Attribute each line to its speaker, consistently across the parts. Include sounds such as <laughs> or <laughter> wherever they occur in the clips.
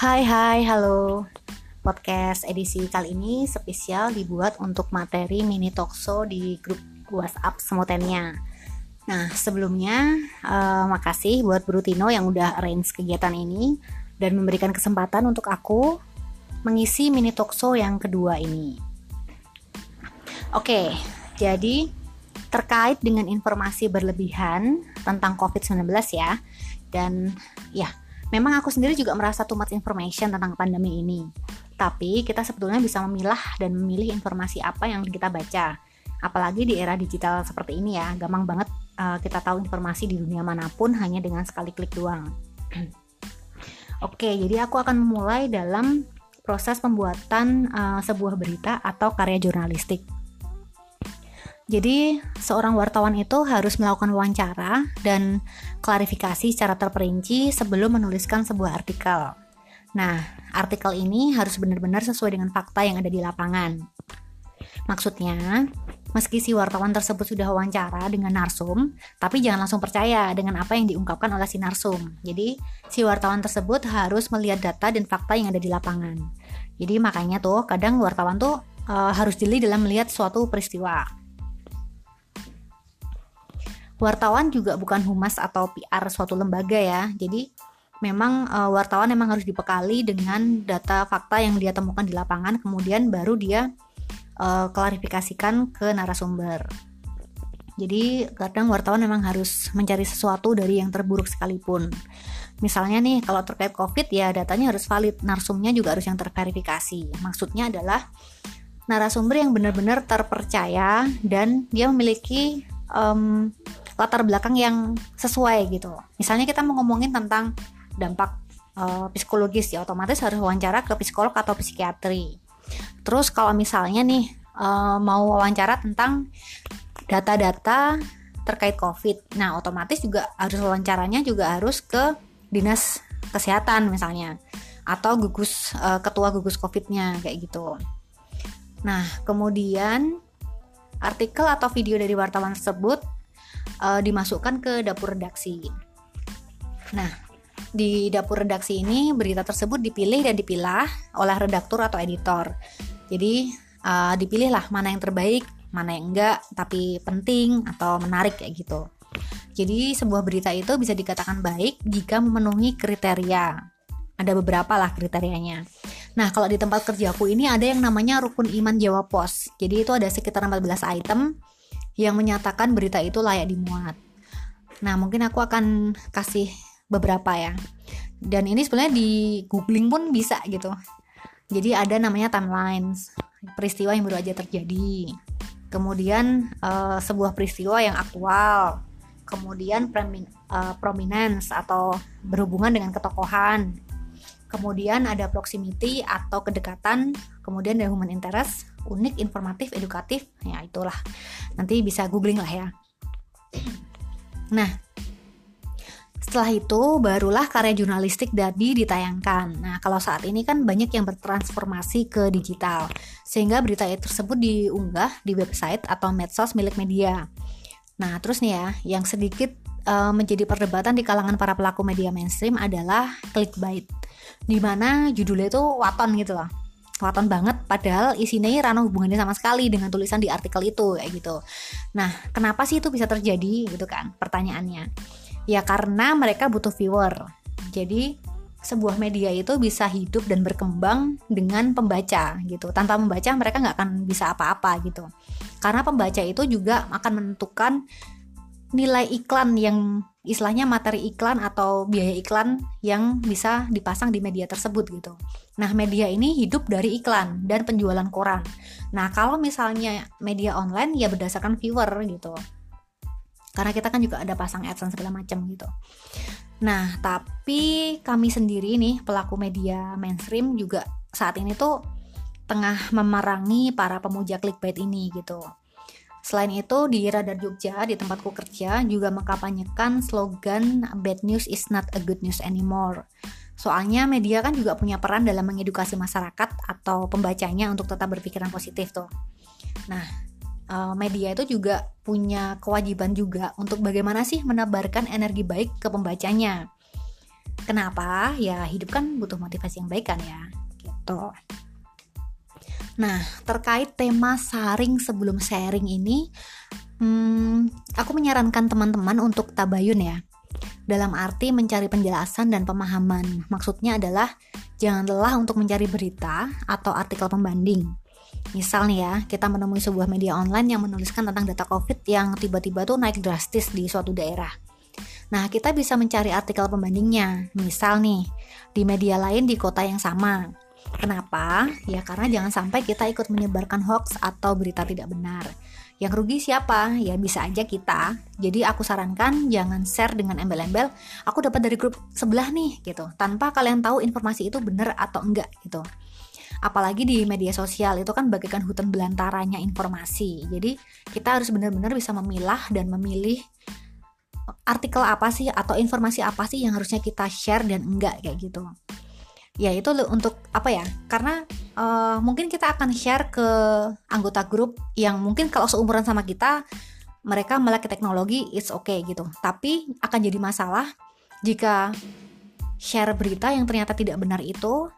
Speaker 1: Hai hai halo. Podcast edisi kali ini spesial dibuat untuk materi mini talkshow di grup WhatsApp Semotennya Nah sebelumnya uh, makasih buat Brutino yang udah arrange kegiatan ini Dan memberikan kesempatan untuk aku mengisi mini talkshow yang kedua ini. Oke jadi terkait dengan informasi berlebihan tentang COVID-19 ya dan ya Memang aku sendiri juga merasa too much information tentang pandemi ini. Tapi kita sebetulnya bisa memilah dan memilih informasi apa yang kita baca. Apalagi di era digital seperti ini ya, gampang banget uh, kita tahu informasi di dunia mana pun hanya dengan sekali klik doang. <clears throat> Oke, jadi aku akan memulai dalam proses pembuatan uh, sebuah berita atau karya jurnalistik. Jadi, seorang wartawan itu harus melakukan wawancara dan klarifikasi secara terperinci sebelum menuliskan sebuah artikel. Nah, artikel ini harus benar-benar sesuai dengan fakta yang ada di lapangan. Maksudnya, meski si wartawan tersebut sudah wawancara dengan narsum, tapi jangan langsung percaya dengan apa yang diungkapkan oleh si narsum. Jadi, si wartawan tersebut harus melihat data dan fakta yang ada di lapangan. Jadi, makanya tuh kadang wartawan tuh uh, harus jeli dalam melihat suatu peristiwa wartawan juga bukan humas atau PR suatu lembaga ya. Jadi memang uh, wartawan memang harus dibekali dengan data fakta yang dia temukan di lapangan, kemudian baru dia uh, klarifikasikan ke narasumber. Jadi kadang wartawan memang harus mencari sesuatu dari yang terburuk sekalipun. Misalnya nih kalau terkait COVID ya datanya harus valid, narsumnya juga harus yang terverifikasi. Maksudnya adalah narasumber yang benar-benar terpercaya dan dia memiliki um, latar belakang yang sesuai gitu. Misalnya kita mau ngomongin tentang dampak uh, psikologis ya otomatis harus wawancara ke psikolog atau psikiatri. Terus kalau misalnya nih uh, mau wawancara tentang data-data terkait COVID, nah otomatis juga harus wawancaranya juga harus ke dinas kesehatan misalnya atau gugus uh, ketua gugus COVID-nya kayak gitu. Nah kemudian artikel atau video dari wartawan tersebut uh, dimasukkan ke dapur redaksi. Nah, di dapur redaksi ini berita tersebut dipilih dan dipilah oleh redaktur atau editor. Jadi uh, dipilihlah mana yang terbaik, mana yang enggak, tapi penting atau menarik kayak gitu. Jadi sebuah berita itu bisa dikatakan baik jika memenuhi kriteria. Ada beberapa lah kriterianya. Nah, kalau di tempat kerjaku ini ada yang namanya rukun iman Jawa Pos. Jadi itu ada sekitar 14 item yang menyatakan berita itu layak dimuat. Nah, mungkin aku akan kasih beberapa ya. Dan ini sebenarnya di googling pun bisa gitu. Jadi ada namanya timelines, peristiwa yang baru aja terjadi. Kemudian uh, sebuah peristiwa yang aktual. Kemudian premin, uh, prominence atau berhubungan dengan ketokohan. Kemudian ada proximity atau kedekatan. Kemudian ada human interest, unik, informatif, edukatif. Ya itulah nanti bisa googling lah ya nah setelah itu barulah karya jurnalistik Dabi ditayangkan. Nah, kalau saat ini kan banyak yang bertransformasi ke digital, sehingga berita tersebut diunggah di website atau medsos milik media. Nah, terus nih ya, yang sedikit uh, menjadi perdebatan di kalangan para pelaku media mainstream adalah clickbait, di mana judulnya itu waton gitu loh kelihatan banget padahal isinya ranah hubungannya sama sekali dengan tulisan di artikel itu kayak gitu. Nah, kenapa sih itu bisa terjadi gitu kan pertanyaannya? Ya karena mereka butuh viewer. Jadi sebuah media itu bisa hidup dan berkembang dengan pembaca gitu. Tanpa membaca mereka nggak akan bisa apa-apa gitu. Karena pembaca itu juga akan menentukan nilai iklan yang istilahnya materi iklan atau biaya iklan yang bisa dipasang di media tersebut gitu. Nah, media ini hidup dari iklan dan penjualan koran. Nah, kalau misalnya media online ya berdasarkan viewer gitu. Karena kita kan juga ada pasang AdSense segala macam gitu. Nah, tapi kami sendiri nih pelaku media mainstream juga saat ini tuh tengah memerangi para pemuja clickbait ini gitu. Selain itu, di Radar Jogja, di tempatku kerja, juga mengkampanyekan slogan Bad News is not a good news anymore. Soalnya media kan juga punya peran dalam mengedukasi masyarakat atau pembacanya untuk tetap berpikiran positif tuh. Nah, eh, media itu juga punya kewajiban juga untuk bagaimana sih menebarkan energi baik ke pembacanya. Kenapa? Ya hidup kan butuh motivasi yang baik kan ya. Gitu. Nah, terkait tema saring sebelum sharing ini, hmm, aku menyarankan teman-teman untuk tabayun ya. Dalam arti mencari penjelasan dan pemahaman. Maksudnya adalah jangan lelah untuk mencari berita atau artikel pembanding. Misal nih ya, kita menemui sebuah media online yang menuliskan tentang data COVID yang tiba-tiba tuh naik drastis di suatu daerah. Nah, kita bisa mencari artikel pembandingnya. Misal nih, di media lain di kota yang sama. Kenapa? Ya karena jangan sampai kita ikut menyebarkan hoax atau berita tidak benar. Yang rugi siapa? Ya bisa aja kita. Jadi aku sarankan jangan share dengan embel-embel aku dapat dari grup sebelah nih gitu. Tanpa kalian tahu informasi itu benar atau enggak gitu. Apalagi di media sosial itu kan bagaikan hutan belantaranya informasi. Jadi kita harus benar-benar bisa memilah dan memilih artikel apa sih atau informasi apa sih yang harusnya kita share dan enggak kayak gitu ya itu untuk apa ya? Karena uh, mungkin kita akan share ke anggota grup yang mungkin kalau seumuran sama kita mereka melek teknologi it's okay gitu. Tapi akan jadi masalah jika share berita yang ternyata tidak benar itu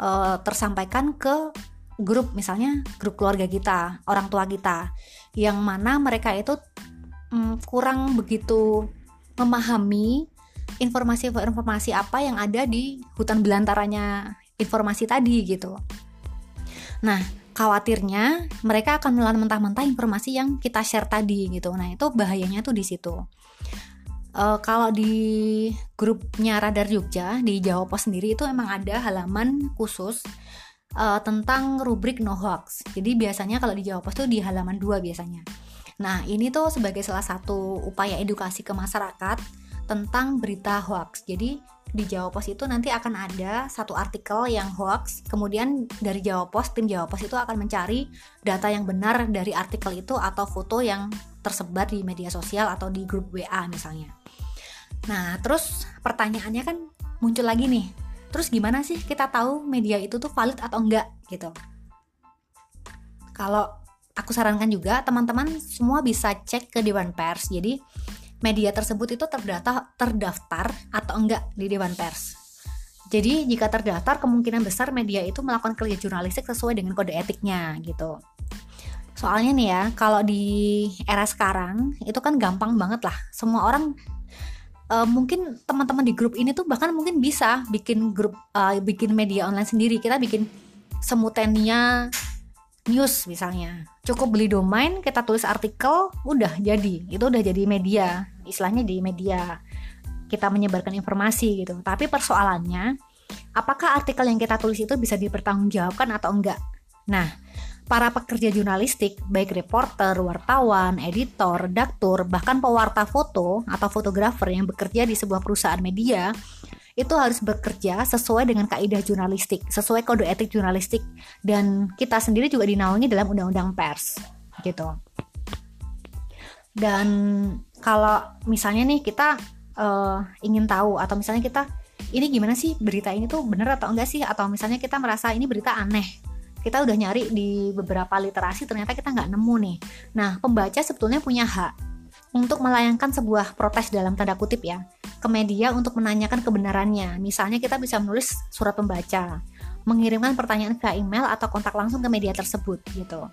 Speaker 1: uh, tersampaikan ke grup misalnya grup keluarga kita orang tua kita yang mana mereka itu um, kurang begitu memahami informasi-informasi apa yang ada di hutan belantaranya informasi tadi gitu. Nah, khawatirnya mereka akan menelan mentah-mentah informasi yang kita share tadi gitu. Nah, itu bahayanya tuh di situ. Uh, kalau di grupnya Radar Jogja di Jawa Pos sendiri itu emang ada halaman khusus uh, tentang rubrik no hoax. Jadi biasanya kalau di Jawa Pos tuh di halaman 2 biasanya. Nah, ini tuh sebagai salah satu upaya edukasi ke masyarakat tentang berita hoax. Jadi di Jawa Pos itu nanti akan ada satu artikel yang hoax, kemudian dari Jawa Pos, tim Jawa Pos itu akan mencari data yang benar dari artikel itu atau foto yang tersebar di media sosial atau di grup WA misalnya. Nah, terus pertanyaannya kan muncul lagi nih. Terus gimana sih kita tahu media itu tuh valid atau enggak gitu? Kalau aku sarankan juga teman-teman semua bisa cek ke Dewan Pers. Jadi media tersebut itu terdaftar terdaftar atau enggak di Dewan Pers. Jadi jika terdaftar kemungkinan besar media itu melakukan kerja jurnalistik sesuai dengan kode etiknya gitu. Soalnya nih ya, kalau di era sekarang itu kan gampang banget lah. Semua orang uh, mungkin teman-teman di grup ini tuh bahkan mungkin bisa bikin grup uh, bikin media online sendiri. Kita bikin semutenia news misalnya. Cukup beli domain kita tulis artikel udah jadi. Itu udah jadi media istilahnya di media. Kita menyebarkan informasi gitu. Tapi persoalannya apakah artikel yang kita tulis itu bisa dipertanggungjawabkan atau enggak? Nah para pekerja jurnalistik, baik reporter, wartawan, editor, redaktur, bahkan pewarta foto atau fotografer yang bekerja di sebuah perusahaan media itu harus bekerja sesuai dengan kaidah jurnalistik, sesuai kode etik jurnalistik. Dan kita sendiri juga dinaungi dalam undang-undang pers gitu. Dan kalau misalnya nih kita uh, ingin tahu atau misalnya kita ini gimana sih berita ini tuh bener atau enggak sih? Atau misalnya kita merasa ini berita aneh. Kita udah nyari di beberapa literasi ternyata kita nggak nemu nih. Nah pembaca sebetulnya punya hak untuk melayangkan sebuah protes dalam tanda kutip ya ke media untuk menanyakan kebenarannya. Misalnya kita bisa menulis surat pembaca, mengirimkan pertanyaan ke email atau kontak langsung ke media tersebut gitu.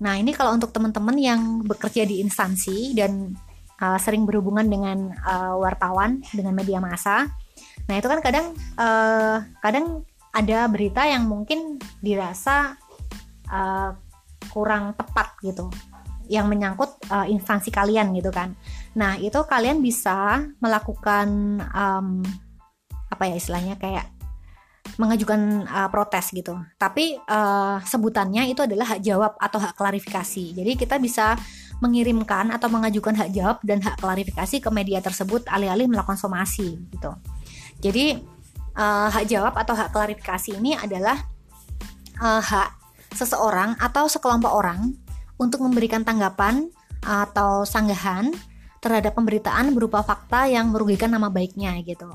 Speaker 1: Nah, ini kalau untuk teman-teman yang bekerja di instansi dan uh, sering berhubungan dengan uh, wartawan, dengan media massa. Nah, itu kan kadang uh, kadang ada berita yang mungkin dirasa uh, kurang tepat gitu yang menyangkut uh, instansi kalian gitu kan. Nah itu kalian bisa melakukan um, apa ya istilahnya kayak mengajukan uh, protes gitu. Tapi uh, sebutannya itu adalah hak jawab atau hak klarifikasi. Jadi kita bisa mengirimkan atau mengajukan hak jawab dan hak klarifikasi ke media tersebut alih-alih melakukan somasi gitu. Jadi uh, hak jawab atau hak klarifikasi ini adalah uh, hak seseorang atau sekelompok orang untuk memberikan tanggapan atau sanggahan terhadap pemberitaan berupa fakta yang merugikan nama baiknya gitu.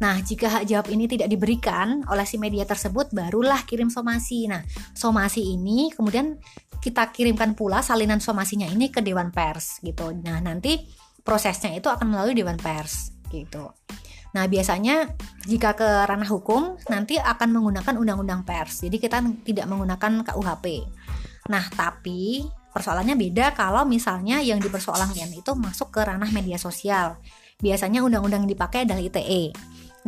Speaker 1: Nah, jika hak jawab ini tidak diberikan oleh si media tersebut, barulah kirim somasi. Nah, somasi ini kemudian kita kirimkan pula salinan somasinya ini ke Dewan Pers gitu. Nah, nanti prosesnya itu akan melalui Dewan Pers gitu. Nah, biasanya jika ke ranah hukum nanti akan menggunakan undang-undang pers. Jadi kita tidak menggunakan KUHP. Nah, tapi persoalannya beda kalau misalnya yang dipersoalkan itu masuk ke ranah media sosial. Biasanya undang-undang yang dipakai adalah ITE.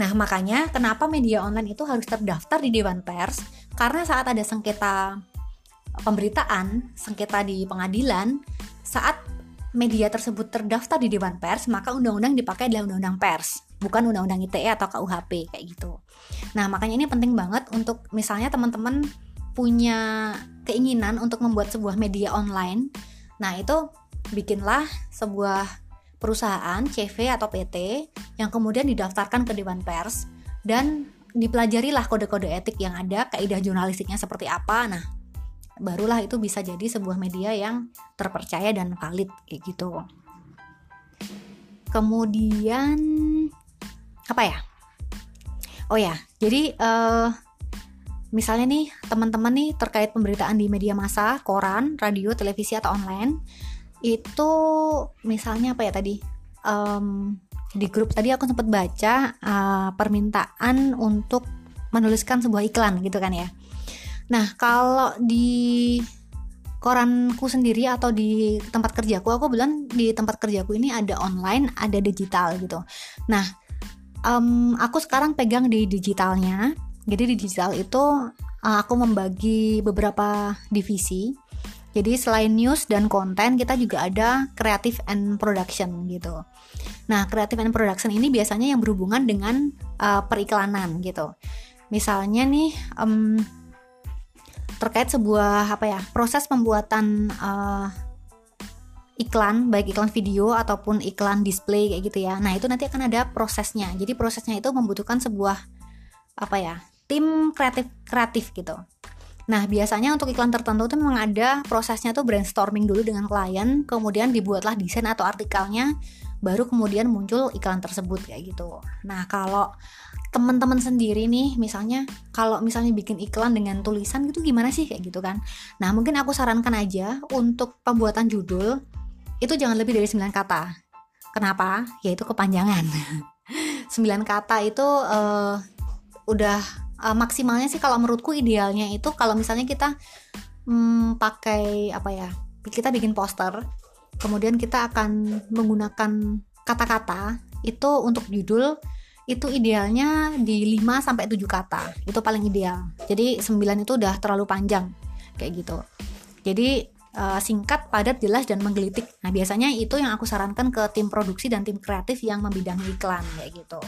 Speaker 1: Nah, makanya kenapa media online itu harus terdaftar di Dewan Pers? Karena saat ada sengketa pemberitaan, sengketa di pengadilan, saat media tersebut terdaftar di Dewan Pers, maka undang-undang dipakai adalah undang-undang pers, bukan undang-undang ITE atau KUHP kayak gitu. Nah, makanya ini penting banget untuk misalnya teman-teman punya keinginan untuk membuat sebuah media online. Nah, itu bikinlah sebuah perusahaan CV atau PT yang kemudian didaftarkan ke Dewan Pers dan dipelajarilah kode-kode etik yang ada, kaidah jurnalistiknya seperti apa. Nah, barulah itu bisa jadi sebuah media yang terpercaya dan valid kayak gitu. Kemudian apa ya? Oh ya, jadi uh, misalnya nih teman-teman nih terkait pemberitaan di media massa, koran, radio, televisi atau online itu misalnya apa ya tadi um, di grup tadi aku sempat baca uh, permintaan untuk menuliskan sebuah iklan gitu kan ya. Nah kalau di koranku sendiri atau di tempat kerjaku aku bilang di tempat kerjaku ini ada online ada digital gitu. Nah um, aku sekarang pegang di digitalnya jadi di digital itu uh, aku membagi beberapa divisi. Jadi selain news dan konten kita juga ada creative and production gitu. Nah, creative and production ini biasanya yang berhubungan dengan uh, periklanan gitu. Misalnya nih um, terkait sebuah apa ya proses pembuatan uh, iklan baik iklan video ataupun iklan display kayak gitu ya. Nah itu nanti akan ada prosesnya. Jadi prosesnya itu membutuhkan sebuah apa ya tim kreatif kreatif gitu. Nah, biasanya untuk iklan tertentu itu memang ada prosesnya tuh brainstorming dulu dengan klien, kemudian dibuatlah desain atau artikelnya, baru kemudian muncul iklan tersebut kayak gitu. Nah, kalau teman-teman sendiri nih, misalnya kalau misalnya bikin iklan dengan tulisan gitu gimana sih kayak gitu kan. Nah, mungkin aku sarankan aja untuk pembuatan judul itu jangan lebih dari 9 kata. Kenapa? Yaitu kepanjangan. <laughs> 9 kata itu uh, udah uh, maksimalnya sih kalau menurutku idealnya itu kalau misalnya kita hmm, pakai apa ya kita bikin poster kemudian kita akan menggunakan kata-kata itu untuk judul itu idealnya di 5 sampai 7 kata. Itu paling ideal. Jadi 9 itu udah terlalu panjang kayak gitu. Jadi uh, singkat, padat, jelas dan menggelitik. Nah, biasanya itu yang aku sarankan ke tim produksi dan tim kreatif yang membidangi iklan kayak gitu.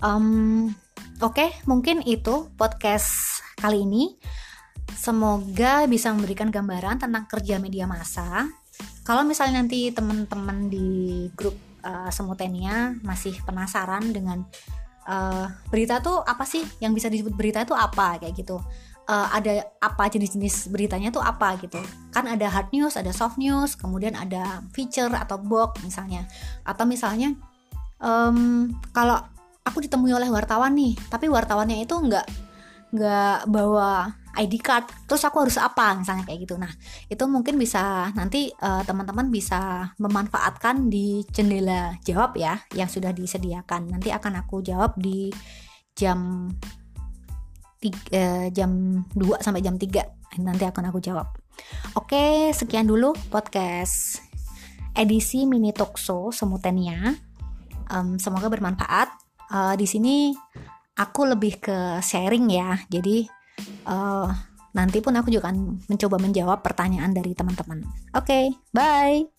Speaker 1: Um, Oke, mungkin itu podcast kali ini. Semoga bisa memberikan gambaran tentang kerja media massa. Kalau misalnya nanti teman-teman di grup uh, Semutenia masih penasaran dengan uh, berita tuh apa sih yang bisa disebut berita itu apa kayak gitu. Uh, ada apa jenis-jenis beritanya tuh apa gitu kan ada hard news ada soft news kemudian ada feature atau box misalnya atau misalnya um, kalau aku ditemui oleh wartawan nih tapi wartawannya itu nggak nggak bawa ID card. Terus aku harus apa misalnya kayak gitu. Nah itu mungkin bisa nanti uh, teman-teman bisa memanfaatkan di jendela jawab ya yang sudah disediakan. Nanti akan aku jawab di jam tiga, uh, jam 2 sampai jam 3 nanti akan aku jawab. Oke sekian dulu podcast edisi mini talkshow semutenia. Um, semoga bermanfaat uh, di sini aku lebih ke sharing ya. Jadi uh, nanti pun aku juga akan mencoba menjawab pertanyaan dari teman-teman. Oke okay, bye